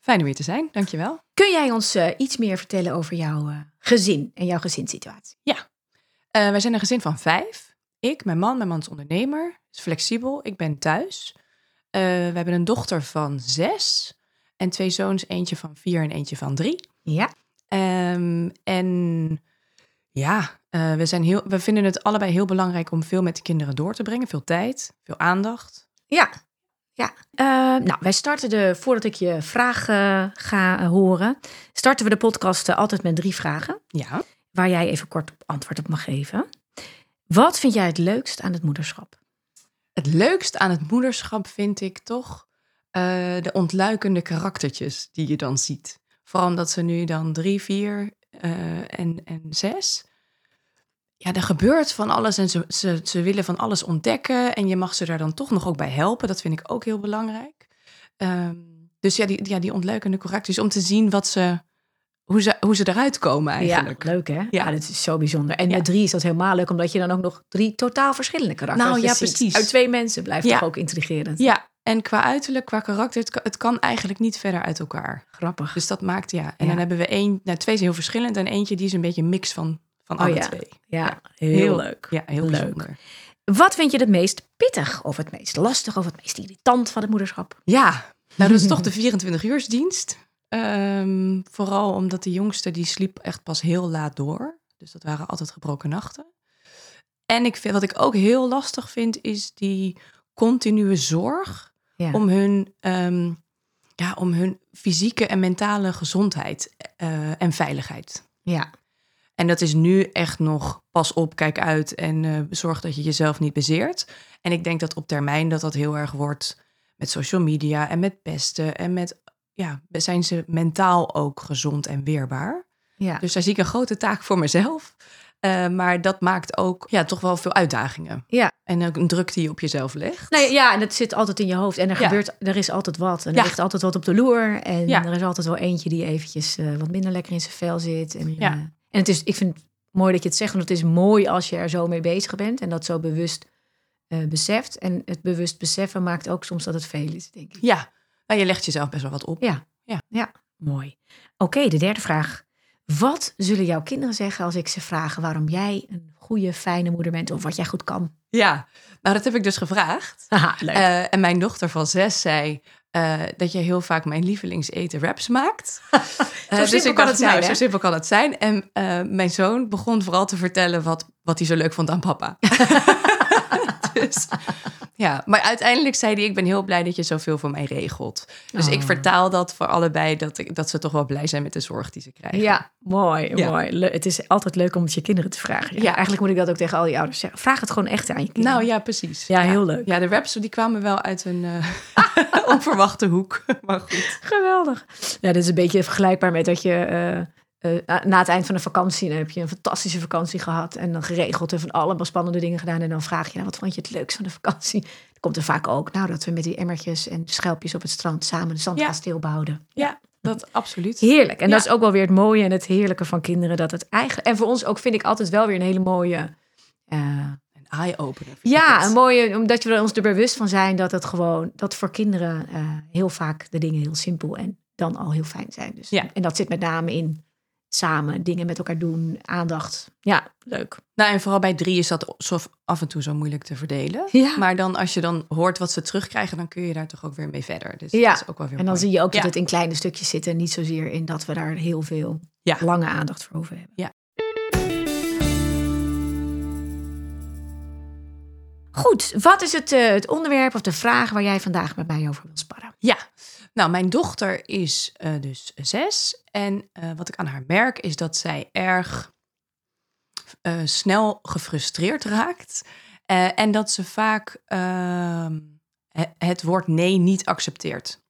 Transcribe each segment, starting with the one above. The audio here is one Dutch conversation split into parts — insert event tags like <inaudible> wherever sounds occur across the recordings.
Fijn om hier te zijn, dankjewel. Kun jij ons uh, iets meer vertellen over jouw uh, gezin en jouw gezinssituatie? Ja, uh, wij zijn een gezin van vijf. Ik, mijn man, mijn man is ondernemer, is flexibel. Ik ben thuis. we hebben een dochter van zes en twee zoons, eentje van vier en eentje van drie. Ja. Um, en ja, we, zijn heel, we vinden het allebei heel belangrijk om veel met de kinderen door te brengen. Veel tijd, veel aandacht. Ja, ja. Uh, nou, wij starten de, voordat ik je vragen ga horen, starten we de podcast uh, altijd met drie vragen. Ja. Waar jij even kort antwoord op mag geven. Wat vind jij het leukst aan het moederschap? Het leukst aan het moederschap vind ik toch de ontluikende karaktertjes die je dan ziet. Vooral omdat ze nu dan drie, vier en, en zes ja, er gebeurt van alles en ze, ze, ze willen van alles ontdekken. En je mag ze daar dan toch nog ook bij helpen. Dat vind ik ook heel belangrijk. Um, dus ja die, ja, die ontluikende correcties. Om te zien wat ze, hoe, ze, hoe ze eruit komen eigenlijk. Ja, leuk hè? Ja, ja dat is zo bijzonder. En ja. met drie is dat helemaal leuk. Omdat je dan ook nog drie totaal verschillende karakters nou, ja, ziet. precies. Uit twee mensen blijft toch ook intrigerend. Ja, en qua uiterlijk, qua karakter, het kan, het kan, eigenlijk niet verder uit elkaar. Grappig. Dus dat maakt, ja. En dan hebben we één, nou, twee zijn heel verschillend. En eentje die is een beetje een mix van van alle oh, ja. twee. Ja, heel, heel, leuk. Ja, heel leuk. bijzonder. Wat vind je het meest pittig of het meest lastig of het meest irritant van het moederschap? Ja, nou dat is toch de 24 uursdienst. Um, vooral omdat de jongste die sliep echt pas heel laat door. Dus dat waren altijd gebroken nachten. En ik vind, wat ik ook heel lastig vind, is die continue zorg ja. om, hun, um, ja, om hun fysieke en mentale gezondheid uh, en veiligheid. Ja. En dat is nu echt nog pas op, kijk uit en uh, zorg dat je jezelf niet bezeert. En ik denk dat op termijn dat dat heel erg wordt met social media en met pesten en met, ja, zijn ze mentaal ook gezond en weerbaar. Ja. Dus daar zie ik een grote taak voor mezelf. Uh, maar dat maakt ook ja, toch wel veel uitdagingen. Ja. En ook een druk die je op jezelf legt. Nee, ja, en het zit altijd in je hoofd. En er, Ja. gebeurt, er is altijd wat. En er Ja. ligt altijd wat op de loer. En Ja. er is altijd wel eentje die eventjes eh, wat minder lekker in zijn vel zit. En, Ja. En het is, ik vind het mooi dat je het zegt. Want het is mooi als je er zo mee bezig bent. En dat zo bewust eh, beseft. En het bewust beseffen maakt ook soms dat het veel is, denk ik. Ja, nou, je legt jezelf best wel wat op. Ja. Ja. ja. Mooi. Oké, de derde vraag. Wat zullen jouw kinderen zeggen als ik ze vraag waarom jij een goede, fijne moeder bent of wat jij goed kan? Ja, nou dat heb ik dus gevraagd. <laughs> Leuk. Eh, en mijn dochter van zes zei eh, dat je heel vaak mijn lievelingseten raps maakt. <laughs> Eh, dus ik kan het zijn, nou? Zo simpel kan het zijn. En eh, mijn zoon begon vooral te vertellen wat, wat hij zo leuk vond aan papa. <laughs> <laughs> dus ja, maar uiteindelijk zei hij: Ik ben heel blij dat je zoveel voor mij regelt. Dus ik Oh. vertaal dat voor allebei, dat, ik, dat ze toch wel blij zijn met de zorg die ze krijgen. Ja, mooi, Ja. mooi. Le- het is altijd leuk om het je kinderen te vragen. Ja, Ja. Eigenlijk moet ik dat ook tegen al die ouders zeggen. Vraag het gewoon echt aan je kinderen. Nou ja, precies. Ja, heel leuk. Ja, de raps die kwamen wel uit een eh, <laughs> onverwachte hoek. <laughs> Maar goed. Geweldig. Ja, dit is een beetje vergelijkbaar met dat je eh, eh, na het eind van de vakantie... dan heb je een fantastische vakantie gehad... en dan geregeld en van alle spannende dingen gedaan... en dan vraag je, nou, wat vond je het leukst van de vakantie? <laughs> Komt er vaak ook, nou, dat we met die emmertjes en schelpjes op het strand... samen de zandkasteel bouwden. Ja, dat absoluut. Heerlijk. En Ja. dat is ook wel weer het mooie en het heerlijke van kinderen. Dat het eigenlijk... En voor ons ook vind ik altijd wel weer een hele mooie... eh, Een eye-opener. ja, een mooie, omdat we er ons er bewust van zijn dat het gewoon, dat voor kinderen eh, heel vaak de dingen heel simpel en dan al heel fijn zijn. Dus, Ja. En dat zit met name in samen dingen met elkaar doen, aandacht. Ja, leuk. Nou, en vooral bij drie is dat zo af en toe zo moeilijk te verdelen. Ja. Maar dan als je dan hoort wat ze terugkrijgen, dan kun je daar toch ook weer mee verder. Dus Ja. dat is ook wel weer En dan mooi. zie je ook dat Ja. het in kleine stukjes zit en niet zozeer in dat we daar heel veel Ja. lange aandacht voor over hebben. Ja. Goed, wat is het, eh, het onderwerp of de vraag waar jij vandaag met mij over wil sparren? Ja, nou, mijn dochter is eh, dus zes. En eh, wat ik aan haar merk is dat zij erg eh, snel gefrustreerd raakt. En dat ze vaak ehm, he- het woord nee niet accepteert.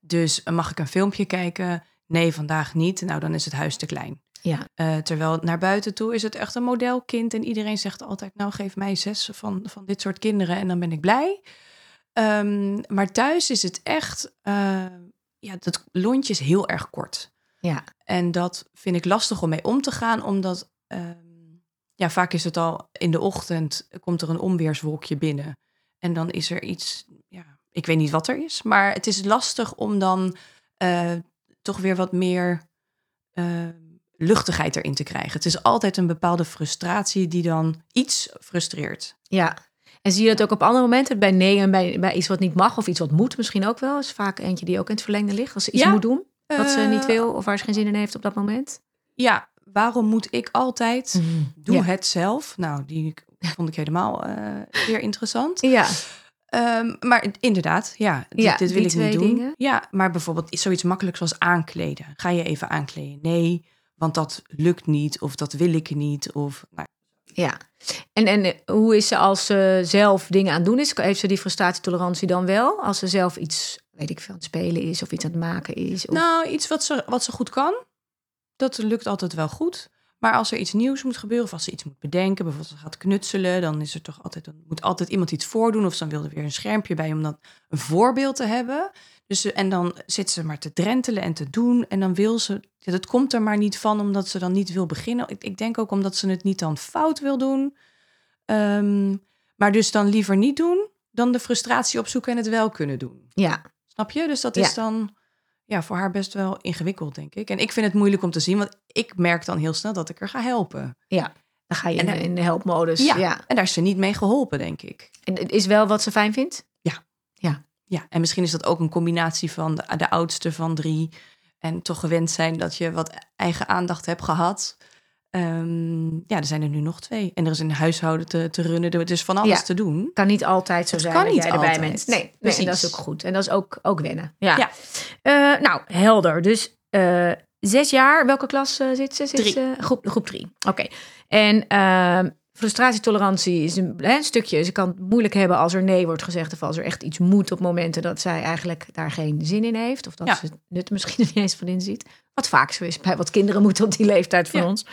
Dus mag ik een filmpje kijken? nee, vandaag niet. Nou, dan is het huis te klein. Ja. Uh, terwijl naar buiten toe is het echt een modelkind. En iedereen zegt altijd, nou geef mij zes van, van dit soort kinderen en dan ben ik blij. Um, maar thuis is het echt, uh, ja, dat lontje is heel erg kort. Ja. En dat vind ik lastig om mee om te gaan, omdat um, ja, vaak is het al in de ochtend, komt er een onweerswolkje binnen. En dan is er iets, ja, ik weet niet wat er is, maar het is lastig om dan uh, toch weer wat meer uh, luchtigheid erin te krijgen. Het is altijd een bepaalde frustratie die dan iets frustreert. Ja, en zie je dat ook op andere momenten? Bij nee en bij, bij iets wat niet mag of iets wat moet misschien ook wel. is vaak eentje die ook in het verlengde ligt. Als ze iets Ja. moet doen wat ze Eh, niet wil of waar ze geen zin in heeft op dat moment. Ja, waarom moet ik altijd? Doe Ja. het zelf. Nou, die vond ik helemaal eh weer interessant. Ja, Ehm, maar inderdaad, ja, dit, Ja, dit wil ik niet doen. dingen. Ja, maar bijvoorbeeld zoiets makkelijks als aankleden. Ga je even aankleden? Nee, want dat lukt niet of dat wil ik niet. Of, nou, ja. En, en eh, hoe is ze als ze zelf dingen aan doen is? Heeft ze die frustratietolerantie dan wel? Als ze zelf iets, weet ik veel, aan het spelen is of iets aan het maken is? Of... nou, iets wat ze, wat ze goed kan, dat lukt altijd wel goed. Maar als er iets nieuws moet gebeuren, of als ze iets moet bedenken, bijvoorbeeld ze gaat knutselen, dan is er toch altijd, dan moet altijd iemand iets voordoen. Of dan wil er weer een schermpje bij om dat een voorbeeld te hebben. Dus, ze- en dan zit ze maar te drentelen en te doen. En dan wil ze, dat komt er maar niet van, omdat ze dan niet wil beginnen. Ik, ik denk ook omdat ze het niet dan fout wil doen. Ehm, maar dus dan liever niet doen, dan de frustratie opzoeken en het wel kunnen doen. Ja, Snap je? Dus dat Ja. is dan ja, voor haar best wel ingewikkeld, denk ik. En ik vind het moeilijk om te zien, want ik merk dan heel snel dat ik er ga helpen. ja. Dan ga je En in, de helpmodus. Ja. ja. En daar is ze niet mee geholpen, denk ik. En het is wel wat ze fijn vindt? Ja, en misschien is dat ook een combinatie van de, de oudste van drie en toch gewend zijn dat je wat eigen aandacht hebt gehad. Ehm, ja, er zijn er nu nog twee. En er is een huishouden te, te runnen. Er is van alles Ja. te doen. kan niet altijd zo zijn kan dat niet jij erbij bent. Nee, nee en dat is ook goed. En dat is ook, ook wennen. Ja. Ja. Eh, nou, helder. Dus eh, zes jaar. Welke klas eh, zit ze? Zit Drie. ze- groep, groep drie. Oké. En ehm, frustratietolerantie is een, hè, stukje. Ze kan het moeilijk hebben als er nee wordt gezegd. Of als er echt iets moet op momenten dat zij eigenlijk daar geen zin in heeft. Of dat Ja. ze het nut misschien er <laughs> niet eens van inziet. Wat vaak zo is bij wat kinderen moeten op die leeftijd van Ja. ons.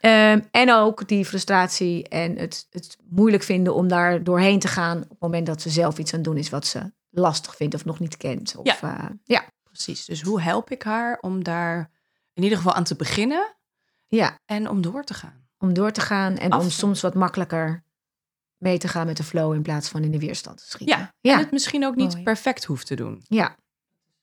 Ehm, en ook die frustratie en het, het moeilijk vinden om daar doorheen te gaan. op het moment dat ze zelf iets aan het doen is wat ze lastig vindt of nog niet kent. Of, Ja. eh, ja, Precies. Dus hoe help ik haar om daar in ieder geval aan te beginnen ja, en om door te gaan? Om door te gaan en Af- om soms wat makkelijker mee te gaan met de flow in plaats van in de weerstand te schieten. Ja, ja, en het misschien ook niet Mooi. perfect hoeft te doen. ja.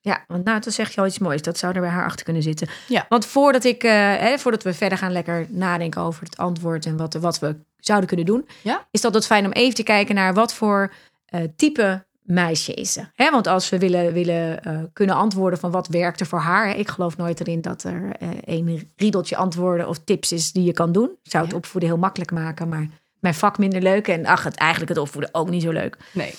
Ja, want nou, dan zeg je al iets moois. Dat zou er bij haar achter kunnen zitten. Ja. Want voordat, ik, eh, hè, voordat we verder gaan lekker nadenken over het antwoord en wat, wat we zouden kunnen doen, Ja. is dat het fijn om even te kijken naar wat voor eh, type meisje is ze. Hè, want als we willen, willen eh, kunnen antwoorden van wat werkte voor haar. Hè, ik geloof nooit erin dat er eh een riedeltje antwoorden of tips is die je kan doen. Zou het Ja. opvoeden heel makkelijk maken, maar mijn vak minder leuk. En ach, het, eigenlijk het opvoeden ook niet zo leuk. Nee.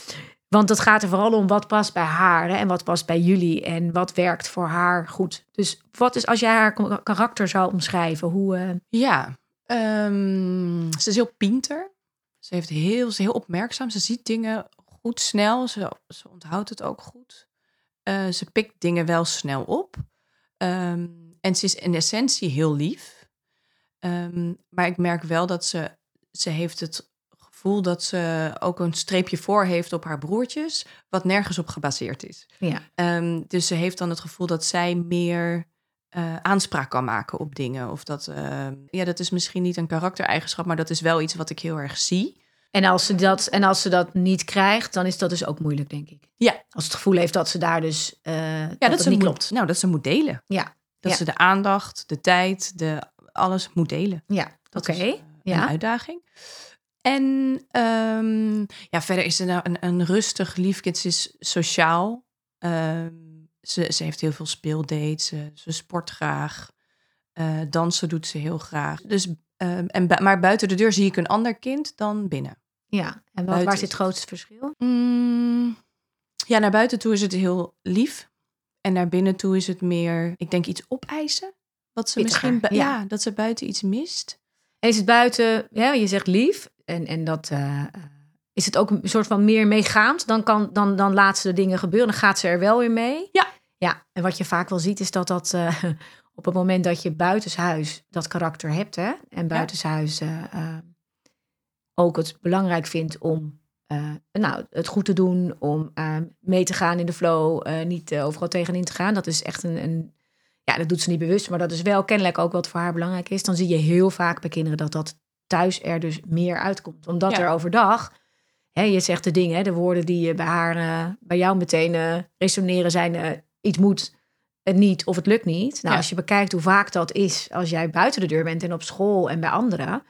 Want het gaat er vooral om wat past bij haar hè, en wat past bij jullie en wat werkt voor haar goed. Dus wat is als jij haar ka- karakter zou omschrijven? Hoe, eh, Ja, ehm, ze is heel pinter. Ze, heeft heel, ze is heel opmerkzaam. Ze ziet dingen goed snel. Ze, ze onthoudt het ook goed. Eh, ze pikt dingen wel snel op. Ehm, en ze is in essentie heel lief. Ehm, maar ik merk wel dat ze, ze heeft het gevoel dat ze ook een streepje voor heeft op haar broertjes, wat nergens op gebaseerd is. ja. Ehm, dus ze heeft dan het gevoel dat zij meer eh, aanspraak kan maken op dingen. Of dat, ja, dat is misschien niet een karaktereigenschap, maar dat is wel iets wat ik heel erg zie. En, als ze dat, en als ze dat niet krijgt, dan is dat dus ook moeilijk, denk ik. Ja. Als het gevoel heeft dat ze daar dus eh, Ja, dat, dat, het ze niet moet, klopt. Nou, dat ze moet delen. Ja, Dat Ja. ze de aandacht, de tijd, de, alles moet delen. ja. Oké. eh, ja. een uitdaging. En ehm, ja, verder is ze nou een, een rustig lief kind. Ze is sociaal. Ehm, ze, ze heeft heel veel speeldates. Ze, ze sport graag. Eh, dansen doet ze heel graag. Dus, ehm, en, bu- maar buiten de deur zie ik een ander kind dan binnen. ja. En wat, waar zit het grootste verschil? Mm, ja, naar buiten toe is het heel lief. En naar binnen toe is het meer, ik denk, iets opeisen. Wat ze Pittiger, misschien, ja, dat ze buiten iets mist. En is het buiten, ja, je zegt lief, en, en dat eh, eh, is het ook een soort van meer meegaand. Dan, kan, dan, dan laat ze de dingen gebeuren, dan gaat ze er wel weer mee. Ja. Ja, en wat je vaak wel ziet is dat dat eh, op het moment dat je buitenshuis dat karakter hebt, hè, en buitenshuis eh, eh, ook het belangrijk vindt om eh, nou, het goed te doen, om mee te gaan in de flow, niet overal tegenin te gaan. Dat is echt een, een, ja, dat doet ze niet bewust, maar dat is wel kennelijk ook wat voor haar belangrijk is. Dan zie je heel vaak bij kinderen dat dat thuis er dus meer uitkomt. Omdat Ja. er overdag, hè, je zegt de dingen, hè, de woorden die bij haar, bij jou meteen resoneren zijn, iets moet, het niet of het lukt niet. Nou, Ja. als je bekijkt hoe vaak dat is als jij buiten de deur bent en op school en bij anderen.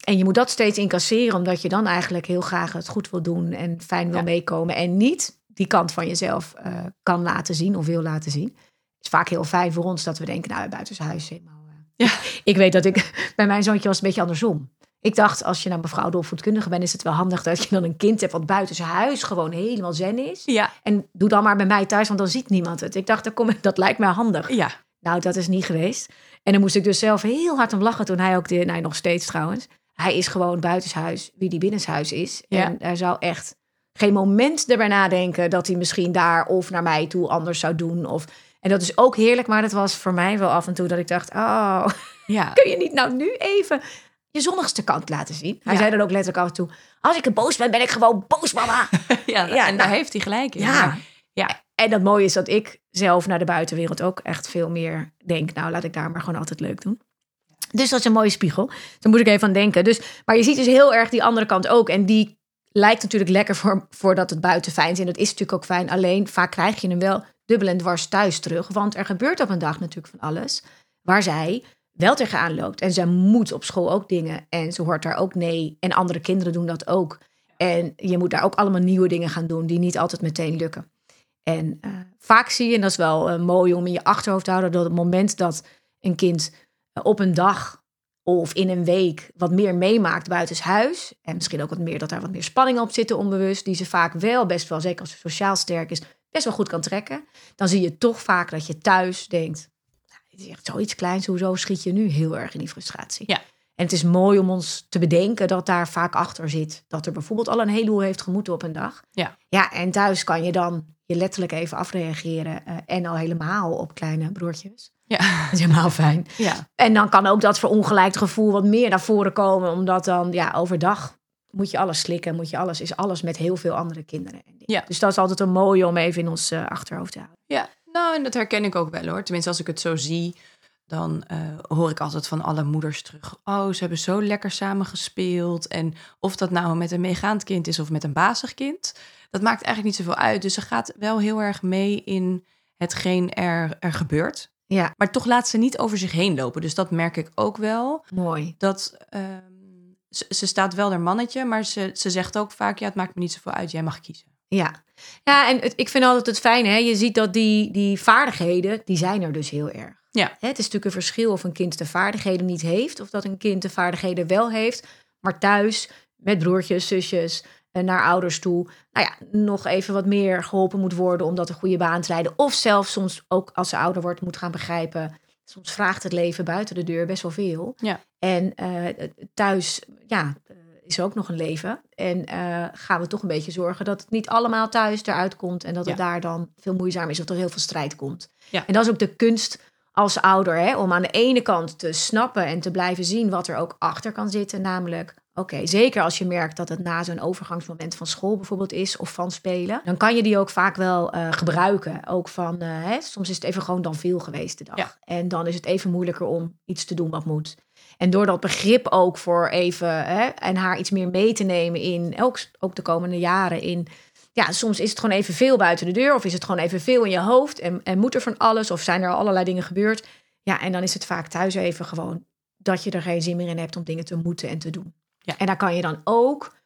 En je moet dat steeds incasseren, omdat je dan eigenlijk heel graag het goed wil doen en fijn wil Ja. meekomen. En niet die kant van jezelf eh, kan laten zien of wil laten zien. Het is vaak heel fijn voor ons dat we denken, nou, buitenshuis helemaal. eh. Ja. Ik weet dat ik, <laughs> bij mijn zoontje was het een beetje andersom. Ik dacht, als je nou mevrouw de opvoedkundige bent, is het wel handig dat je dan een kind hebt wat buiten zijn huis gewoon helemaal zen is. Ja, En doe dan maar bij mij thuis, want dan ziet niemand het. Ik dacht, dat, kom, dat lijkt mij handig. ja. Nou, dat is niet geweest. En dan moest ik dus zelf heel hard om lachen toen hij ook, de, nou nog steeds trouwens. Hij is gewoon buitenshuis wie die binnenshuis is. Ja. En hij zou echt geen moment erbij nadenken dat hij misschien daar of naar mij toe anders zou doen. Of, en dat is ook heerlijk, maar dat was voor mij wel af en toe dat ik dacht, oh, ja. <laughs> kun je niet nou nu even je zonnigste kant laten zien? Hij Ja. zei dan ook letterlijk af en toe, als ik boos ben, ben ik gewoon boos, mama. <laughs> ja, Ja, en daar nou, heeft hij gelijk in. Ja. Ja. En dat mooie is dat ik zelf naar de buitenwereld ook echt veel meer denk. Nou, laat ik daar maar gewoon altijd leuk doen. Dus dat is een mooie spiegel. Daar moet ik even aan denken. Dus, maar je ziet dus heel erg die andere kant ook. En die lijkt natuurlijk lekker voor, voordat het buiten fijn is. En dat is natuurlijk ook fijn. Alleen vaak krijg je hem wel dubbel en dwars thuis terug. Want er gebeurt op een dag natuurlijk van alles. Waar zij wel tegenaan loopt. En zij moet op school ook dingen. En ze hoort daar ook nee. En andere kinderen doen dat ook. En je moet daar ook allemaal nieuwe dingen gaan doen. Die niet altijd meteen lukken. En eh, vaak zie je, en dat is wel eh, mooi om in je achterhoofd te houden, dat het moment dat een kind eh, op een dag of in een week wat meer meemaakt buitenshuis, en misschien ook wat meer dat daar wat meer spanning op zitten onbewust, die ze vaak wel best wel, zeker als ze sociaal sterk is, best wel goed kan trekken, dan zie je toch vaak dat je thuis denkt, is echt zoiets kleins, hoezo schiet je nu heel erg in die frustratie? Ja. En het is mooi om ons te bedenken dat daar vaak achter zit. Dat er bijvoorbeeld al een heleboel heeft gemoeten op een dag. Ja. Ja, en thuis kan je dan je letterlijk even afreageren. eh, en al helemaal op kleine broertjes. Ja. Dat is helemaal fijn. Ja. En dan kan ook dat verongelijkte gevoel wat meer naar voren komen. Omdat dan, ja, overdag moet je alles slikken. Moet je alles, is alles met heel veel andere kinderen. Ja. Dus dat is altijd een mooie om even in ons eh, achterhoofd te houden. Ja, nou, en dat herken ik ook wel hoor. Tenminste, als ik het zo zie, dan eh, hoor ik altijd van alle moeders terug. Oh, ze hebben zo lekker samen gespeeld. En of dat nou met een meegaand kind is of met een bazig kind, dat maakt eigenlijk niet zoveel uit. Dus ze gaat wel heel erg mee in hetgeen er, er gebeurt. Ja, Maar toch laat ze niet over zich heen lopen. Dus dat merk ik ook wel. mooi. Dat ehm, ze, ze staat wel haar mannetje, maar ze, ze zegt ook vaak: ja, het maakt me niet zoveel uit. Jij mag kiezen. Ja, ja en het, ik vind altijd het fijne. Hè? Je ziet dat die, die vaardigheden, die zijn er dus heel erg. Ja. Hè, Het is natuurlijk een verschil of een kind de vaardigheden niet heeft... of dat een kind de vaardigheden wel heeft... maar thuis met broertjes, zusjes, eh, naar ouders toe... nou ja, nog even wat meer geholpen moet worden... om dat een goede baan te leiden. Of zelfs soms ook als ze ouder wordt moet gaan begrijpen... soms vraagt het leven buiten de deur best wel veel. Ja. En eh, thuis, ja, is ook nog een leven. En eh, gaan we toch een beetje zorgen dat het niet allemaal thuis eruit komt. En dat het Ja. daar dan veel moeizaam is of er heel veel strijd komt. Ja. En dat is ook de kunst als ouder. Hè, om aan de ene kant te snappen en te blijven zien wat er ook achter kan zitten. Namelijk, oké, zeker als je merkt dat het na zo'n overgangsmoment van school bijvoorbeeld is of van spelen. Dan kan je die ook vaak wel eh, gebruiken. Ook van, eh, hè, soms is het even gewoon dan veel geweest de dag. Ja. En dan is het even moeilijker om iets te doen wat moet. En door dat begrip ook voor even hè, en haar iets meer mee te nemen in ook, ook de komende jaren in. Ja, soms is het gewoon even veel buiten de deur of is het gewoon even veel in je hoofd en, en moet er van alles of zijn er allerlei dingen gebeurd. Ja, en dan is het vaak thuis even gewoon dat je er geen zin meer in hebt om dingen te moeten en te doen. Ja. En daar kan je dan ook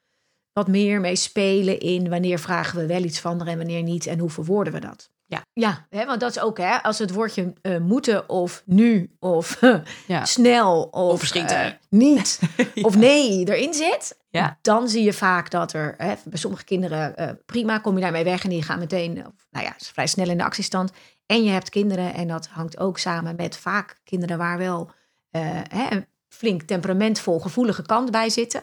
wat meer mee spelen in wanneer vragen we wel iets van er en wanneer niet en hoe verwoorden we dat. Ja. Ja, hè, want dat is ook hè, als het woordje eh, moeten of nu of <laughs> Ja. snel of, eh, niet <laughs> of nee erin zit, Ja. dan zie je vaak dat er hè, bij sommige kinderen eh, prima kom je daarmee weg en die gaan meteen, of, nou ja, vrij snel in de actiestand. En je hebt kinderen en dat hangt ook samen met vaak kinderen waar wel hè, een flink temperamentvol, gevoelige kant bij zitten.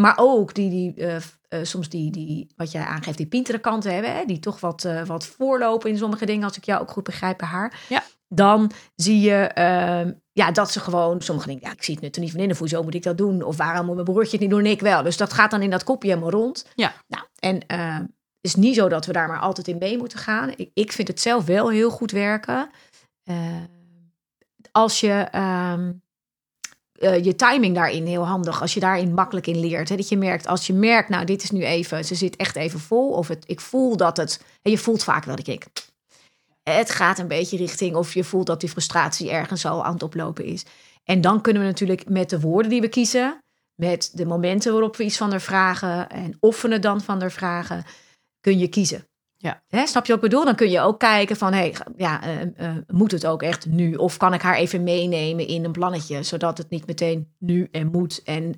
Maar ook die, die eh, eh, soms die, die, wat jij aangeeft, die pintere kanten hebben, hè, die toch wat, eh, wat voorlopen in sommige dingen, als ik jou ook goed begrijp bij haar. Ja. Dan zie je ehm, ja, dat ze gewoon, sommige dingen, ja, ik zie het nut er niet van in, hoezo moet ik dat doen? Of waarom moet mijn broertje het niet doen en ik wel? Dus dat gaat dan in dat kopje helemaal rond. Ja. Nou, en ehm, het is niet zo dat we daar maar altijd in mee moeten gaan. Ik, ik vind het zelf wel heel goed werken. Ehm, als je eh, je timing daarin heel handig, als je daarin makkelijk in leert. Hè, dat je merkt, als je merkt, nou, dit is nu even, ze zit echt even vol. Of het, ik voel dat het, en je voelt vaak wel dat ik, het gaat een beetje richting, of je voelt dat die frustratie ergens al aan het oplopen is. En dan kunnen we natuurlijk met de woorden die we kiezen, met de momenten waarop we iets van haar vragen en of we het dan van haar vragen, kun je kiezen. Ja. Hè, snap je wat ik bedoel? Dan kun je ook kijken van, hey, ja, eh, eh, moet het ook echt nu? Of kan ik haar even meenemen in een plannetje, zodat het niet meteen nu en moet en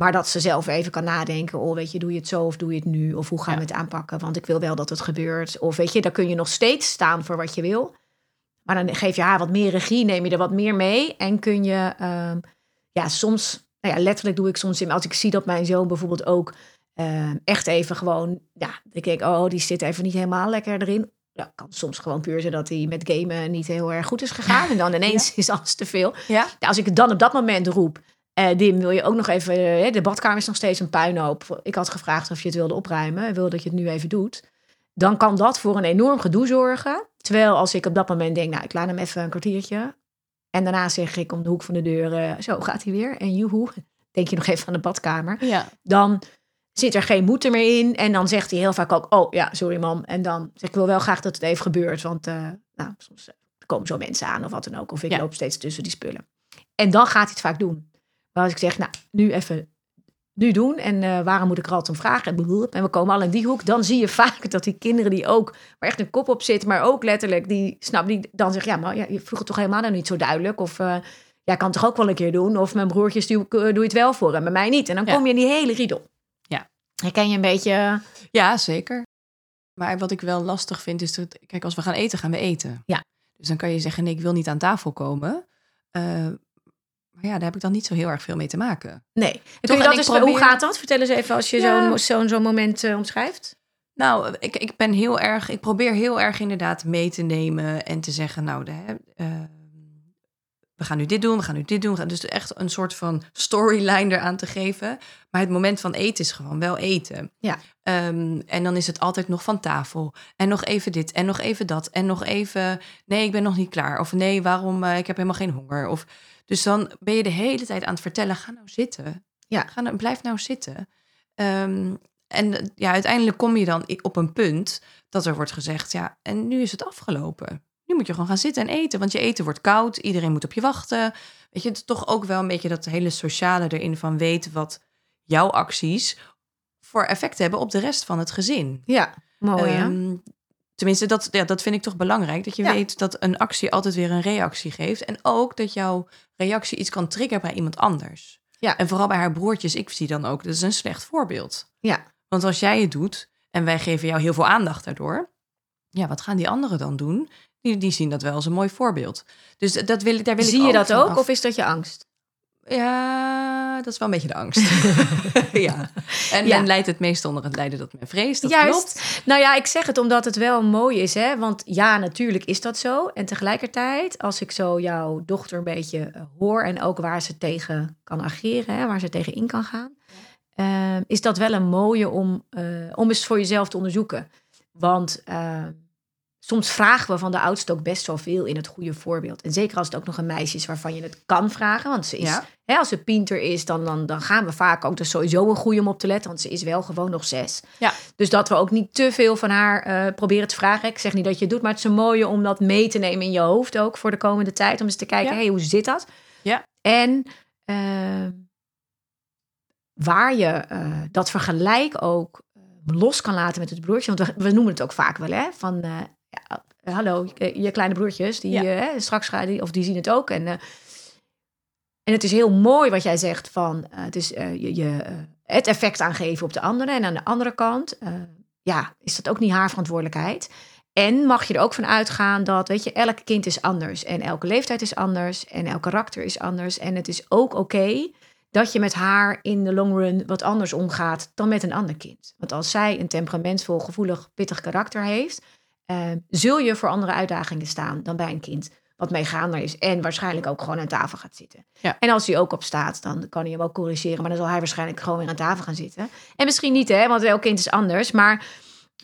maar dat ze zelf even kan nadenken. Oh, weet je, doe je het zo of doe je het nu? Of hoe gaan we het aanpakken? Want ik wil wel dat het gebeurt. Of weet je, dan kun je nog steeds staan voor wat je wil. Maar dan geef je haar wat meer regie, neem je er wat meer mee. En kun je, ehm, ja, soms, nou ja, letterlijk doe ik soms in. Als ik zie dat mijn zoon bijvoorbeeld ook ehm, echt even gewoon, ja, ik denk, oh, die zit even niet helemaal lekker erin. Ja, kan soms gewoon puur zijn dat hij met gamen niet heel erg goed is gegaan. En dan ineens <laughs> is alles te veel. Ja. Ja, als ik het dan op dat moment roep, eh Dim, wil je ook nog even, de badkamer is nog steeds een puinhoop. Ik had gevraagd of je het wilde opruimen en wilde dat je het nu even doet. Dan kan dat voor een enorm gedoe zorgen. Terwijl als ik op dat moment denk, nou, ik laat hem even een kwartiertje. En daarna zeg ik om de hoek van de deur, zo gaat hij weer. En joehoe, denk je nog even aan de badkamer. Ja. Dan zit er geen moed meer in. En dan zegt hij heel vaak ook, oh ja, sorry mam. En dan zeg ik, wil wel graag dat het even gebeurt. Want eh, nou, soms eh, komen zo mensen aan of wat dan ook. Of ik Ja. loop steeds tussen die spullen. En dan gaat hij het vaak doen. Maar als ik zeg, nou, nu even nu doen. En eh, waarom moet ik er altijd om vragen? En we komen al in die hoek. Dan zie je vaak dat die kinderen die ook, waar echt een kop op zit, maar ook letterlijk, die snap die dan zeggen, ja, maar ja, je vroeg het toch helemaal nou niet zo duidelijk. Of eh ja, kan het toch ook wel een keer doen. Of mijn broertjes, doe, doe je het wel voor en bij mij niet. En dan Ja. kom je in die hele riedel. Ja. Herken je een beetje... Ja, zeker. Maar wat ik wel lastig vind is dat, kijk, als we gaan eten, gaan we eten. Ja. Dus dan kan je zeggen, nee, ik wil niet aan tafel komen. Eh, maar ja, daar heb ik dan niet zo heel erg veel mee te maken. Nee. Toch, dat eens, probeer- Hoe gaat dat? Vertel eens even als je Ja. zo'n zo'n zo'n moment eh, omschrijft. Nou, ik, ik ben heel erg, ik probeer heel erg inderdaad mee te nemen en te zeggen, nou, de, eh, we gaan nu dit doen, we gaan nu dit doen. Dus echt een soort van storyline eraan te geven. Maar het moment van eten is gewoon wel eten. Ja. Ehm, en dan is het altijd nog van tafel. En nog even dit en nog even dat. En nog even, nee, ik ben nog niet klaar. Of nee, waarom, eh, ik heb helemaal geen honger. Of, dus dan ben je de hele tijd aan het vertellen, ga nou zitten. Ja. Ga nou, blijf nou zitten. Ehm, en ja, uiteindelijk kom je dan op een punt dat er wordt gezegd, ja, en nu is het afgelopen. Nu moet je gewoon gaan zitten en eten, want je eten wordt koud, iedereen moet op je wachten. Weet je, het is toch ook wel een beetje dat hele sociale erin van weten wat jouw acties voor effect hebben op de rest van het gezin. Ja, mooi hè? Ehm, tenminste, dat, ja, dat vind ik toch belangrijk. Dat je Ja. weet dat een actie altijd weer een reactie geeft. En ook dat jouw reactie iets kan triggeren bij iemand anders. Ja. En vooral bij haar broertjes, ik zie dan ook, dat is een slecht voorbeeld. Ja. Want als jij het doet en wij geven jou heel veel aandacht daardoor, ja, wat gaan die anderen dan doen? Die, die zien dat wel als een mooi voorbeeld. Dus dat wil, ik- daar wil ik Zie je ook dat ook af. of is dat je angst? Ja, dat is wel een beetje de angst. <laughs> <laughs> ja. En Ja. men leidt het meest onder het lijden dat men vreest. Dat Juist. klopt. Nou ja, ik zeg het omdat het wel mooi is, hè? Want ja, natuurlijk is dat zo. En tegelijkertijd, als ik zo jouw dochter een beetje eh, hoor en ook waar ze tegen kan ageren, hè, waar ze tegen in kan gaan, eh, is dat wel een mooie om, eh, om eens voor jezelf te onderzoeken. Want eh, soms vragen we van de oudste ook best wel veel in het goede voorbeeld. En zeker als het ook nog een meisje is waarvan je het kan vragen. Want ze is, Ja. hè, als ze pinter is, dan, dan, dan gaan we vaak ook. Is sowieso een goede om op te letten, want ze is wel gewoon nog zes. Ja. Dus dat we ook niet te veel van haar eh, proberen te vragen. Ik zeg niet dat je het doet, maar het is een mooie om dat mee te nemen in je hoofd ook voor de komende tijd. Om eens te kijken, Ja. hey, hoe zit dat? Ja. En eh, waar je eh, dat vergelijk ook eh, los kan laten met het broertje. Want we, we noemen het ook vaak wel, hè? Van, ja, hallo, je, je kleine broertjes, die Ja. eh, straks gaan, die, of die zien het ook. En, eh, en het is heel mooi wat jij zegt van, eh, het is je, je, het effect aangeven op de andere. En aan de andere kant, ja, is dat ook niet haar verantwoordelijkheid. En mag je er ook van uitgaan dat, weet je, elk kind is anders. En elke leeftijd is anders. En elk karakter is anders. En het is ook oké dat je met haar in de long run wat anders omgaat dan met een ander kind. Want als zij een temperamentvol, gevoelig, pittig karakter heeft, eh, zul je voor andere uitdagingen staan dan bij een kind wat meegaander is en waarschijnlijk ook gewoon aan tafel gaat zitten. Ja. En als hij ook op staat, dan kan hij hem ook corrigeren, maar dan zal hij waarschijnlijk gewoon weer aan tafel gaan zitten. En misschien niet, hè, want elk kind is anders, maar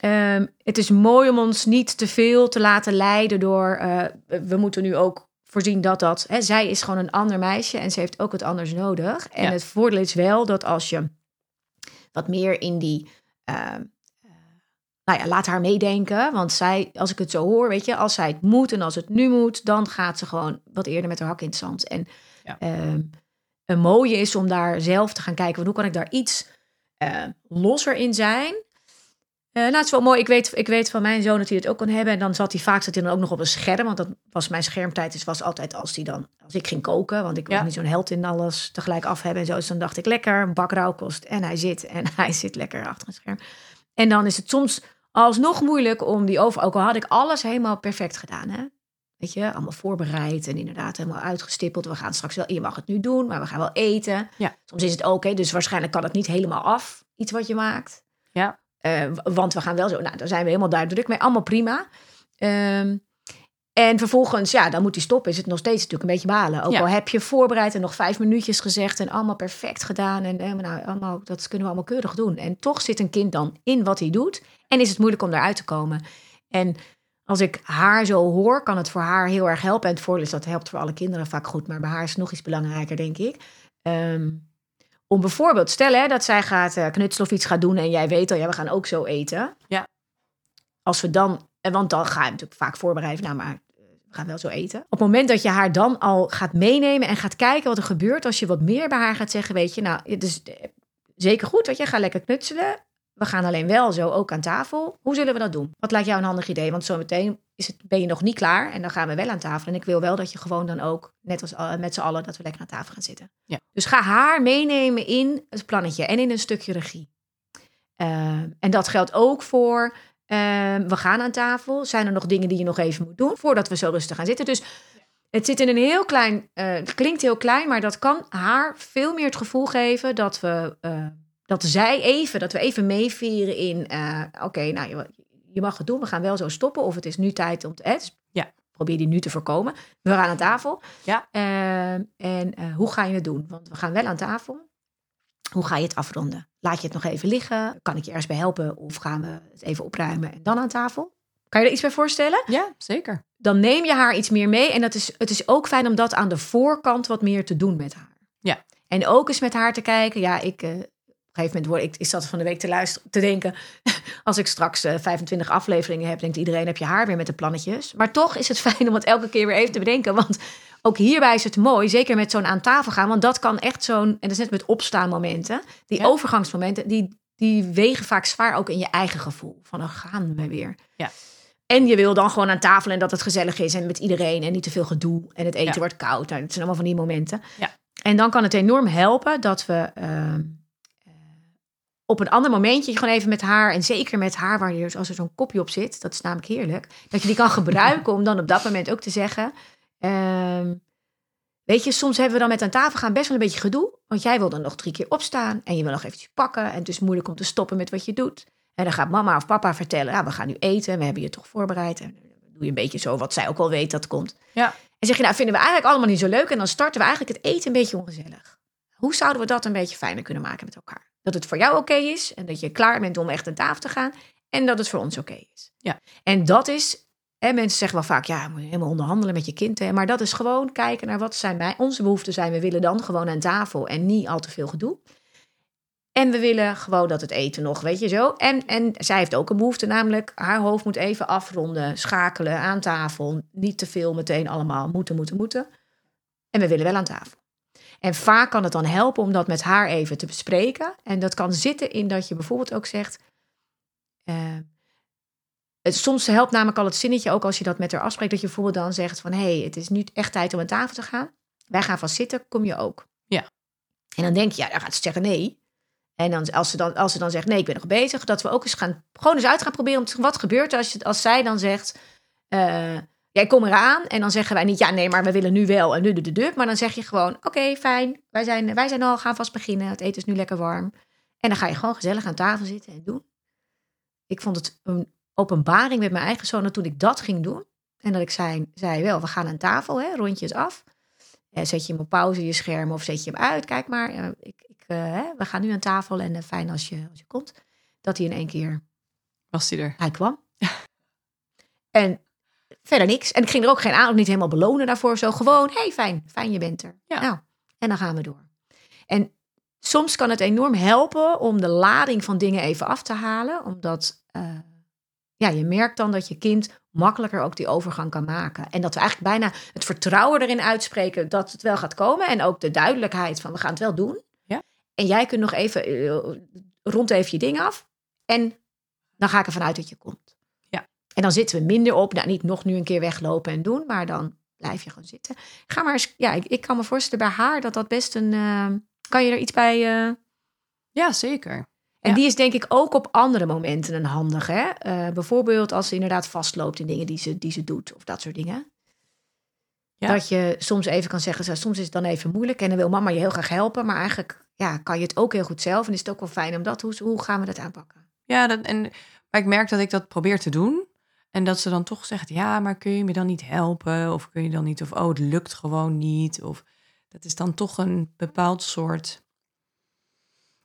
ehm, het is mooi om ons niet te veel te laten leiden door. eh, we moeten nu ook voorzien dat dat. Hè, zij is gewoon een ander meisje en ze heeft ook wat anders nodig. En Ja. het voordeel is wel dat als je wat meer in die. ehm, eh, nou ja, laat haar meedenken. Want zij, als ik het zo hoor, weet je, als zij het moet en als het nu moet, dan gaat ze gewoon wat eerder met haar hak in het zand. En Ja. ehm, een mooie is om daar zelf te gaan kijken, hoe kan ik daar iets eh, losser in zijn. Eh, nou, het is wel mooi. Ik weet, ik weet van mijn zoon dat hij het ook kan hebben. En dan zat hij vaak zat hij dan ook nog op een scherm. Want dat was mijn schermtijd. Dus was altijd als hij dan, als ik ging koken. Want ik was Ja. niet zo'n held in alles tegelijk af hebben en zo. Dus dan dacht ik lekker, een bak rauwkost. En hij zit en <laughs> hij zit lekker achter een scherm. En dan is het soms alsnog moeilijk om die over. Ook al had ik alles helemaal perfect gedaan. Hè? Weet je, allemaal voorbereid en inderdaad helemaal uitgestippeld. We gaan straks wel, je mag het nu doen, maar we gaan wel eten. Ja. Soms is het hè, dus waarschijnlijk kan het niet helemaal af, iets wat je maakt. Ja. Eh, want we gaan wel zo, nou, daar zijn we helemaal duidelijk mee. Allemaal prima. Ehm, en vervolgens, ja, dan moet hij stoppen. Is het nog steeds natuurlijk een beetje balen. Ook Ja. al heb je voorbereid en nog vijf minuutjes gezegd en allemaal perfect gedaan. En eh, nou, allemaal, dat kunnen we allemaal keurig doen. En toch zit een kind dan in wat hij doet. En is het moeilijk om daaruit te komen. En als ik haar zo hoor, kan het voor haar heel erg helpen. En het voordeel is dat helpt voor alle kinderen vaak goed. Maar bij haar is het nog iets belangrijker, denk ik. Ehm, om bijvoorbeeld, stellen hè, dat zij gaat eh, knutselen of iets gaat doen. En jij weet al, ja, we gaan ook zo eten. Ja. Als we dan, en want dan ga je natuurlijk vaak voorbereiden. Nou, maar eh, we gaan wel zo eten. Op het moment dat je haar dan al gaat meenemen en gaat kijken wat er gebeurt. Als je wat meer bij haar gaat zeggen, weet je, nou, het is eh, zeker goed. Dat je gaat lekker knutselen. We gaan alleen wel zo ook aan tafel. Hoe zullen we dat doen? Wat lijkt jou een handig idee? Want zometeen is het, ben je nog niet klaar en dan gaan we wel aan tafel. En ik wil wel dat je gewoon dan ook, net als al- met z'n allen, dat we lekker aan tafel gaan zitten. Ja. Dus ga haar meenemen in het plannetje en in een stukje regie. Ehm, en dat geldt ook voor, ehm, we gaan aan tafel. Zijn er nog dingen die je nog even moet doen voordat we zo rustig gaan zitten? Dus het zit in een heel klein, eh, het klinkt heel klein, maar dat kan haar veel meer het gevoel geven dat we, eh, dat zij even, dat we even meevieren in, eh, oké, nou je, je mag het doen, we gaan wel zo stoppen, of het is nu tijd om te, dus Ja. probeer die nu te voorkomen. We gaan aan tafel. Ja. Ehm, en eh, hoe ga je het doen? Want we gaan wel aan tafel. Hoe ga je het afronden? Laat je het nog even liggen? Kan ik je ergens bij helpen? Of gaan we het even opruimen en dan aan tafel? Kan je er iets bij voorstellen? Ja, zeker. dan neem je haar iets meer mee. En dat is, het is ook fijn om dat aan de voorkant wat meer te doen met haar. Ja. En ook eens met haar te kijken. Ja, ik, eh, een gegeven moment word ik, ik zat van de week te luisteren, te denken. <laughs> Als ik straks eh, 25 afleveringen heb, denkt iedereen: heb je haar weer met de plannetjes. Maar toch is het <laughs> fijn om het elke keer weer even te bedenken. Want ook hierbij is het mooi, zeker met zo'n aan tafel gaan. Want dat kan echt zo'n, en dat is net met opstaanmomenten. Die Ja. overgangsmomenten, die, die wegen vaak zwaar ook in je eigen gevoel. Van dan gaan we weer. Ja. En je wil dan gewoon aan tafel en dat het gezellig is en met iedereen en niet te veel gedoe. En het eten Ja. wordt koud. Nou, dat zijn allemaal van die momenten. Ja. En dan kan het enorm helpen dat we ehm, eh, op een ander momentje gewoon even met haar, en zeker met haar, waar je, als er zo'n kopje op zit, dat is namelijk heerlijk, dat je die kan gebruiken om dan op dat moment ook te zeggen. ehm, weet je, soms hebben we dan met aan tafel gaan best wel een beetje gedoe. Want jij wil dan nog drie keer opstaan en je wil nog eventjes pakken. En het is moeilijk om te stoppen met wat je doet. En dan gaat mama of papa vertellen, ja, we gaan nu eten, we hebben je toch voorbereid. En dan doe je een beetje zo wat zij ook wel weet dat komt. Ja. En zeg je, nou vinden we eigenlijk allemaal niet zo leuk. En dan starten we eigenlijk het eten een beetje ongezellig. Hoe zouden we dat een beetje fijner kunnen maken met elkaar? Dat het voor jou oké is en dat je klaar bent om echt aan tafel te gaan. En dat het voor ons oké is. Ja. En dat is, hè, mensen zeggen wel vaak, ja, moet je helemaal onderhandelen met je kind. Hè? Maar dat is gewoon kijken naar wat zijn wij, onze behoeften zijn. We willen dan gewoon aan tafel en niet al te veel gedoe. En we willen gewoon dat het eten nog, weet je zo. En, en zij heeft ook een behoefte, namelijk haar hoofd moet even afronden, schakelen aan tafel. Niet te veel meteen allemaal moeten, moeten, moeten. En we willen wel aan tafel. En vaak kan het dan helpen om dat met haar even te bespreken. En dat kan zitten in dat je bijvoorbeeld ook zegt. eh, het, soms helpt namelijk al het zinnetje, ook als je dat met haar afspreekt, dat je bijvoorbeeld dan zegt van hé, hey, het is nu echt tijd om aan tafel te gaan. Wij gaan vast zitten, kom je ook? Ja. En dan denk je, ja, dan gaat ze zeggen nee. En dan, als, ze dan, als ze dan zegt nee, ik ben nog bezig, dat we ook eens gaan, gewoon eens uit gaan proberen om te wat gebeurt er als, je- als zij dan zegt, eh, Ja, ik kom eraan en dan zeggen wij niet, ja, nee, maar we willen nu wel en nu de de Maar dan zeg je gewoon, oké, fijn, wij zijn, wij zijn al, gaan vast beginnen. Het eten is nu lekker warm. En dan ga je gewoon gezellig aan tafel zitten en doen. Ik vond het een openbaring met mijn eigen zoon toen ik dat ging doen. En dat ik zei, zei wel, we gaan aan tafel, hè, rondjes af. En zet je hem op pauze, je scherm, of zet je hem uit. Kijk maar, uh, ik, ik, uh, we gaan nu aan tafel en uh, fijn als je, als je komt. Dat hij in één keer... Was hij er? Hij kwam. <laughs> en verder niks. En ik ging er ook geen aan, ook niet helemaal belonen daarvoor. Zo gewoon, hey, fijn, fijn je bent er. Ja. Nou, en dan gaan we door. En soms kan het enorm helpen om de lading van dingen even af te halen. Omdat ja, je merkt dan dat je kind makkelijker ook die overgang kan maken. En dat we eigenlijk bijna het vertrouwen erin uitspreken dat het wel gaat komen. En ook de duidelijkheid van we gaan het wel doen. Ja. En jij kunt nog even uh, rond even je ding af. En dan ga ik ervan uit dat je komt. En dan zitten we minder op. Nou, niet nog nu een keer weglopen en doen, maar dan blijf je gewoon zitten. Ga maar eens, ja, ik, ik kan me voorstellen bij haar dat dat best een. Uh, kan je er iets bij. Uh... Ja, zeker. En die is denk ik ook op andere momenten een handig. Hè? Uh, bijvoorbeeld als ze inderdaad vastloopt in dingen die ze, die ze doet of dat soort dingen. Ja. Dat je soms even kan zeggen, soms is het dan even moeilijk en dan wil mama je heel graag helpen. Maar eigenlijk ja, kan je het ook heel goed zelf. En is het ook wel fijn om dat, hoe, hoe gaan we dat aanpakken? Ja, dat, en, maar ik merk dat ik dat probeer te doen. En dat ze dan toch zegt, ja, maar kun je me dan niet helpen? Of kun je dan niet, of oh, het lukt gewoon niet. Of dat is dan toch een bepaald soort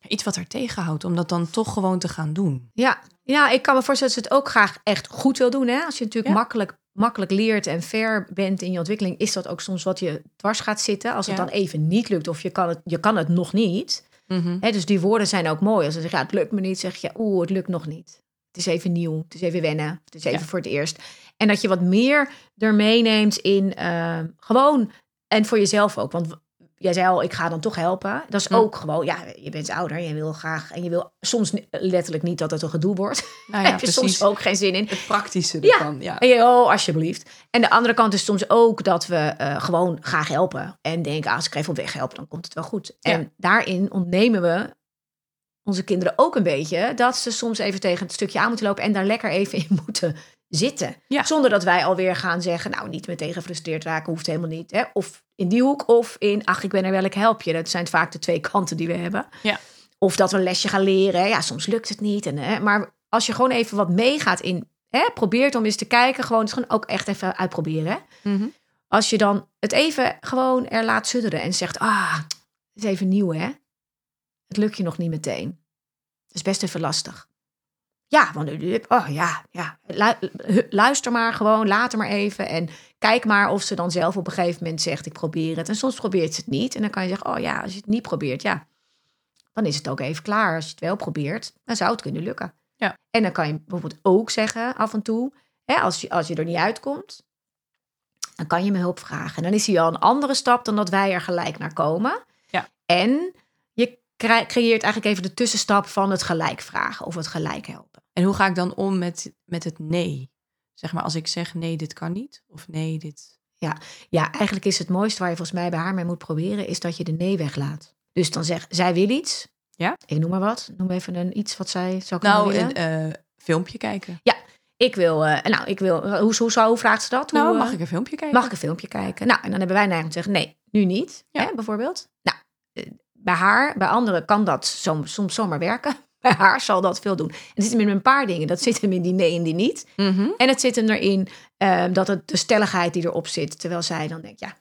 iets wat haar tegenhoudt om dat dan toch gewoon te gaan doen. Ja, ja ik kan me voorstellen dat ze het ook graag echt goed wil doen. Hè? Als je natuurlijk Ja. makkelijk, makkelijk leert en ver bent in je ontwikkeling, is dat ook soms wat je dwars gaat zitten. Als het Ja. dan even niet lukt of je kan het, je kan het nog niet. Hè, dus die woorden zijn ook mooi. Als ze zeggen, ja, het lukt me niet, zeg je, oeh, het lukt nog niet. Het is even nieuw, het is even wennen, het is even Ja. voor het eerst. En dat je wat meer er meeneemt in eh, gewoon, en voor jezelf ook. Want jij zei al, ik ga dan toch helpen. Dat is Hm. ook gewoon, ja, je bent ouder, je wil graag, en je wil soms letterlijk niet dat het een gedoe wordt. Nou <laughs> ja, heb je soms ook geen zin in. Het praktische Ja. ervan. Ja. En je, oh, alsjeblieft. En de andere kant is soms ook dat we eh, gewoon graag helpen. En denken, ah, als ik even op weg help, dan komt het wel goed. Ja. En daarin ontnemen we onze kinderen ook een beetje... dat ze soms even tegen het stukje aan moeten lopen... en daar lekker even in <laughs> moeten zitten. Ja. Zonder dat wij alweer gaan zeggen... nou, niet meteen gefrustreerd raken, hoeft helemaal niet. Hè? Of in die hoek, of in, ach, ik ben er wel, ik help je. Dat zijn vaak de twee kanten die we hebben. Ja. Of dat we een lesje gaan leren. Ja, soms lukt het niet. En, hè, maar als je gewoon even wat meegaat in... Hè, probeert om eens te kijken, gewoon, het gewoon ook echt even uitproberen. Mhm. Als je dan het even gewoon er laat sudderen en zegt, ah, het is even nieuw hè. Het lukt je nog niet meteen. Het is best even lastig. Ja, want oh ja, ja. Lu- Luister maar gewoon, laat maar even. En kijk maar of ze dan zelf op een gegeven moment zegt, ik probeer het. En soms probeert ze het niet. En dan kan je zeggen, oh ja, als je het niet probeert, ja. Dan is het ook even klaar. Als je het wel probeert, dan zou het kunnen lukken. Ja. En dan kan je bijvoorbeeld ook zeggen, af en toe, hè, als, je, als je er niet uitkomt, dan kan je me hulp vragen. En dan is hij al een andere stap dan dat wij er gelijk naar komen. Ja. En creëert eigenlijk even de tussenstap van het gelijk vragen of het gelijk helpen. En hoe ga ik dan om met, met het nee? Zeg maar als ik zeg nee, dit kan niet. Of nee, dit... Ja, eigenlijk is het mooiste waar je volgens mij bij haar mee moet proberen, is dat je de nee weglaat. Dus dan zeg, zij wil iets. Ja. Ik noem maar wat. Noem even een iets wat zij zou kunnen Nou, willen. een eh, filmpje kijken. Ik wil, eh, nou, ik wil, hoe, hoe, zou, hoe vraagt ze dat? Nou, hoe, mag eh, ik een filmpje kijken? Mag ik een filmpje kijken? Nou, en dan hebben wij neiging te zeggen, nee, nu niet, Ja. hè, bijvoorbeeld. Nou, eh, bij haar, bij anderen kan dat som- soms zomaar werken. <laughs> Bij haar zal dat veel doen. En het zit hem in een paar dingen. Dat zit hem in die nee en die niet. Mhm. En het zit hem erin eh, dat het de stelligheid die erop zit. Terwijl zij dan denkt, ja,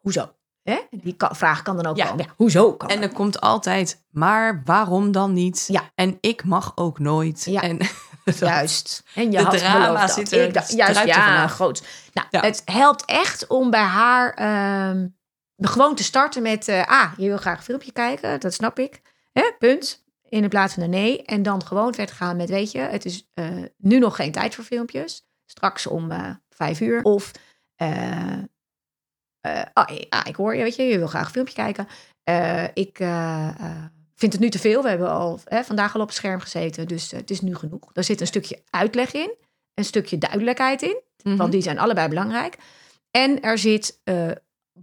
hoezo? Hè? Die kan- vraag kan dan ook Ja. komen. Ja, hoezo kan En er komt altijd, maar waarom dan niet? Ja. En ik mag ook nooit. Ja. En <laughs> Juist. En je De had drama zit er- Ik dacht, juist, ja, groot. Nou, het helpt echt om bij haar ehm, gewoon te starten met... eh, ah, je wil graag een filmpje kijken, dat snap ik. Hè, punt. In de plaats van een nee. En dan gewoon verder gaan met, weet je... het is eh, nu nog geen tijd voor filmpjes. Straks om eh, vijf uur. Of... ah, ah, ik hoor je, weet je, je wil graag een filmpje kijken. Ik vind het nu te veel. We hebben al hè, vandaag al op het scherm gezeten, dus het is nu genoeg. Daar zit een stukje uitleg in, een stukje duidelijkheid in, Mhm. want die zijn allebei belangrijk. En er zit,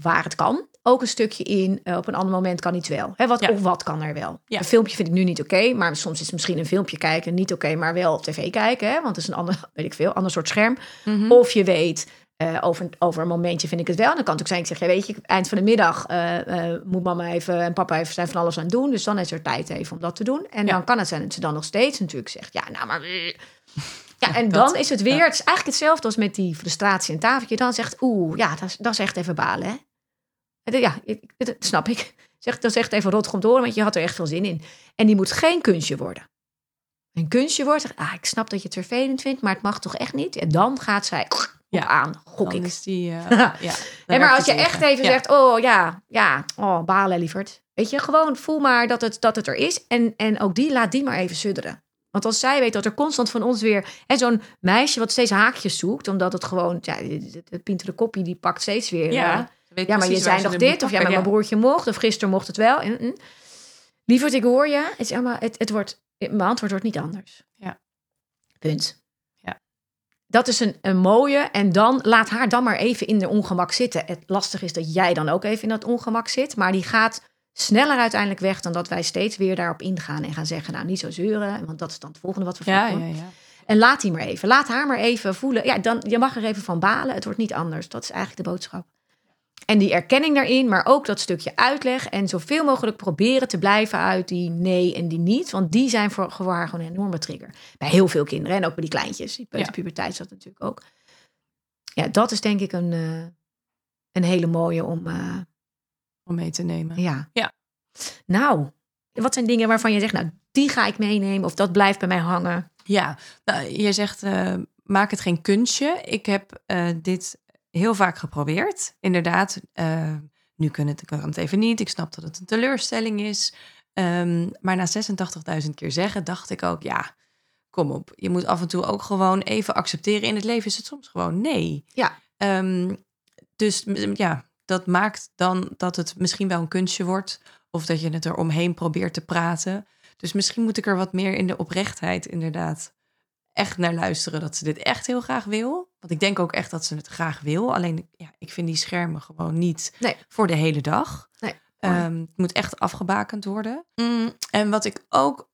waar het kan, ook een stukje in. eh, op een ander moment kan iets wel. Hè, wat, Ja. Of wat kan er wel? Ja. Een filmpje vind ik nu niet oké, maar soms is misschien een filmpje kijken niet oké, maar wel tv kijken. Hè, want het is een ander, <laughs> weet ik veel, ander soort scherm. Mhm. Of je weet, Eh, over, over een momentje vind ik het wel. Dan kan het ook zijn, ik zeg, ja, weet je, eind van de middag eh, moet mama even en papa even zijn van alles aan het doen. Dus dan is er tijd even om dat te doen. En Ja. dan kan het zijn dat ze dan nog steeds natuurlijk zegt, ja, nou maar... Ja, en dat- dan is het weer, het is eigenlijk hetzelfde als met die frustratie en tafeltje. Dan zegt, oeh, ja, dat is, dat is echt even balen, hè? Ja, dat snap ik. <laughs> Zeg, dat is echt even rot komt door, want je had er echt veel zin in. En die moet geen kunstje worden. Een kunstje wordt, ah, ik snap dat je het vervelend vindt, maar het mag toch echt niet? En dan gaat zij Ja, op aan, gok Dan ik. is die... eh, <laughs> ja, Nee, maar als je echt even Ja. zegt, oh ja, ja, oh, balen lieverd. Weet je, gewoon voel maar dat het, dat het er is. En, en ook die, laat die maar even sudderen. Want als zij weet dat er constant van ons weer... hè, zo'n meisje wat steeds haakjes zoekt... omdat het gewoon... Ja, het, pintere koppie die pakt steeds weer... Ja, eh, ja, maar je zei ze nog dit, of ja, maar mijn broertje mocht, of gisteren mocht het wel. En, mm. Lieverd, ik hoor je. Het, is allemaal, het, het wordt, mijn antwoord wordt niet anders. Ja. Punt. Ja. Dat is een, een mooie. En dan laat haar dan maar even in de ongemak zitten. Het lastige is dat jij dan ook even in dat ongemak zit. Maar die gaat sneller uiteindelijk weg dan dat wij steeds weer daarop ingaan en gaan zeggen, nou niet zo zeuren, want dat is dan het volgende wat we Ja, ja, ja. En laat die maar even. Laat haar maar even voelen. Ja, dan, je mag er even van balen. Het wordt niet anders. Dat is eigenlijk de boodschap. En die erkenning daarin, maar ook dat stukje uitleg. En zoveel mogelijk proberen te blijven uit die nee en die niet. Want die zijn voor, voor haar gewoon een enorme trigger. Bij heel veel kinderen en ook bij die kleintjes. Die peuterpuberteit is dat natuurlijk ook. Ja, dat is denk ik een, eh, een hele mooie om... eh, Om mee te nemen. ja. Ja. Nou, wat zijn dingen waarvan je zegt... Nou, die ga ik meenemen of dat blijft bij mij hangen. Ja, nou, je zegt eh, maak het geen kunstje. Ik heb eh, dit heel vaak geprobeerd. Inderdaad, eh, nu kan het, kan het even niet. Ik snap dat het een teleurstelling is. Ehm, maar na 86.000 keer zeggen, dacht ik ook, ja, kom op. Je moet af en toe ook gewoon even accepteren. In het leven is het soms gewoon nee. Ja. Ehm, dus ja, dat maakt dan dat het misschien wel een kunstje wordt. Of dat je het er omheen probeert te praten. Dus misschien moet ik er wat meer in de oprechtheid inderdaad echt naar luisteren. Dat ze dit echt heel graag wil. Want ik denk ook echt dat ze het graag wil. Alleen ja, ik vind die schermen gewoon niet Nee. voor de hele dag. Nee. Ehm, het moet echt afgebakend worden. Mm, en wat ik ook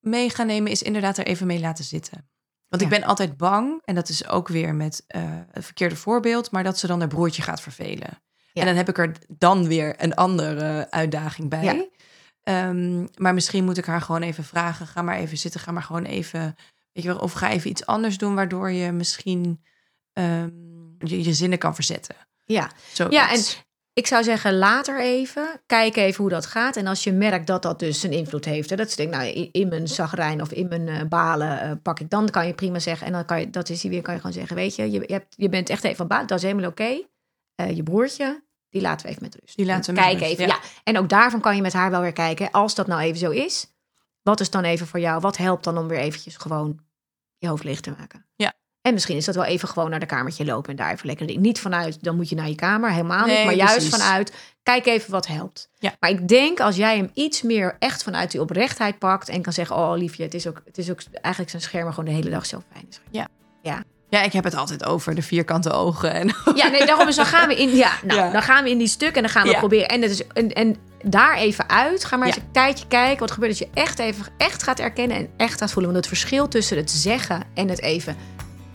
mee ga nemen is inderdaad er even mee laten zitten. Want ik ben altijd bang, en dat is ook weer met eh het verkeerde voorbeeld, maar dat ze dan haar broertje gaat vervelen. Ja. En dan heb ik er dan weer een andere uitdaging bij. Ja. Ehm, maar misschien moet ik haar gewoon even vragen: ga maar even zitten, ga maar gewoon even, weet je wel, of ga even iets anders doen, waardoor je misschien ehm, je, je zinnen kan verzetten. Ja. Ja, en ik zou zeggen, later even. Kijk even hoe dat gaat. En als je merkt dat dat dus een invloed heeft. Hè, dat ze denkt, nou, in, mijn zagrijn of in mijn eh, balen eh, pak ik dan. kan je prima zeggen. En dan kan je, dat is die weer, kan je gewoon zeggen. Weet je, je, je, hebt, je bent echt even van baan. Dat is helemaal oké. Eh, je broertje, die laten we even met rust. Die laten we Kijk met rust, even, ja. ja. En ook daarvan kan je met haar wel weer kijken. Als dat nou even zo is. Wat is dan even voor jou? Wat helpt dan om weer eventjes gewoon je hoofd licht te maken? Ja. En misschien is dat wel even gewoon naar de kamertje lopen en daar even lekker. Niet vanuit, dan moet je naar je kamer, helemaal Nee, niet. Maar juist vanuit, kijk even wat helpt. Ja. Maar ik denk als jij hem iets meer echt vanuit die oprechtheid pakt en kan zeggen, oh liefje, het is ook, het is ook eigenlijk zijn schermen gewoon de hele dag zo fijn. is. Ja, ik heb het altijd over de vierkante ogen. En Ja, nee, daarom is dan gaan we in, ja, nou, Ja. dan gaan we in die stuk en dan gaan we Ja. proberen. En, dat is, en, en daar even uit, ga maar eens Ja. een tijdje kijken. Wat gebeurt als je echt even echt gaat erkennen en echt gaat voelen. Want het verschil tussen het zeggen en het even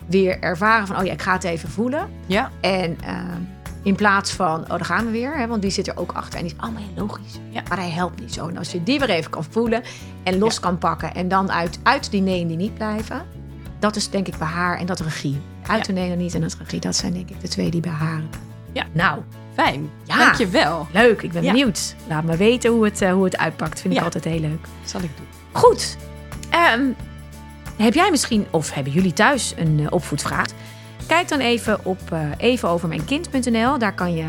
weer ervaren van, oh ja, ik ga het even voelen. ja, En ehm, in plaats van, oh, daar gaan we weer, hè, want die zit er ook achter. En die is allemaal heel logisch. Ja. Maar hij helpt niet zo. En als je die weer even kan voelen en los kan pakken. En dan uit, uit die nee en die niet blijven. Dat is denk ik bij haar. En dat regie. Uit en niet en dat regie. Dat zijn denk ik de twee die bij haar. Ja. Nou, fijn. Ja. Dankjewel. leuk. Ik ben Ja. benieuwd. Laat me weten hoe het, eh, hoe het uitpakt. Vind ik Ja. altijd heel leuk. Zal ik doen. Goed. Ehm, heb jij misschien, of hebben jullie thuis een eh, opvoedvraag? Kijk dan even op eh evenovermijnkind.nl. Daar kan je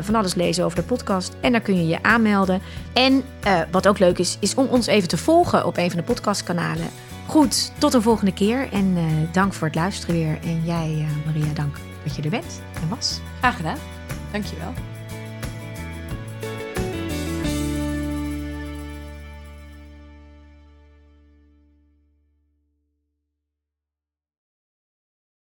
van alles lezen over de podcast. En daar kun je je aanmelden. En wat ook leuk is, is om ons even te volgen op een van de podcastkanalen. Goed, tot een volgende keer. En eh, dank voor het luisteren weer. En jij, eh, Maria, dank dat je er bent en was. Graag gedaan. Dankjewel.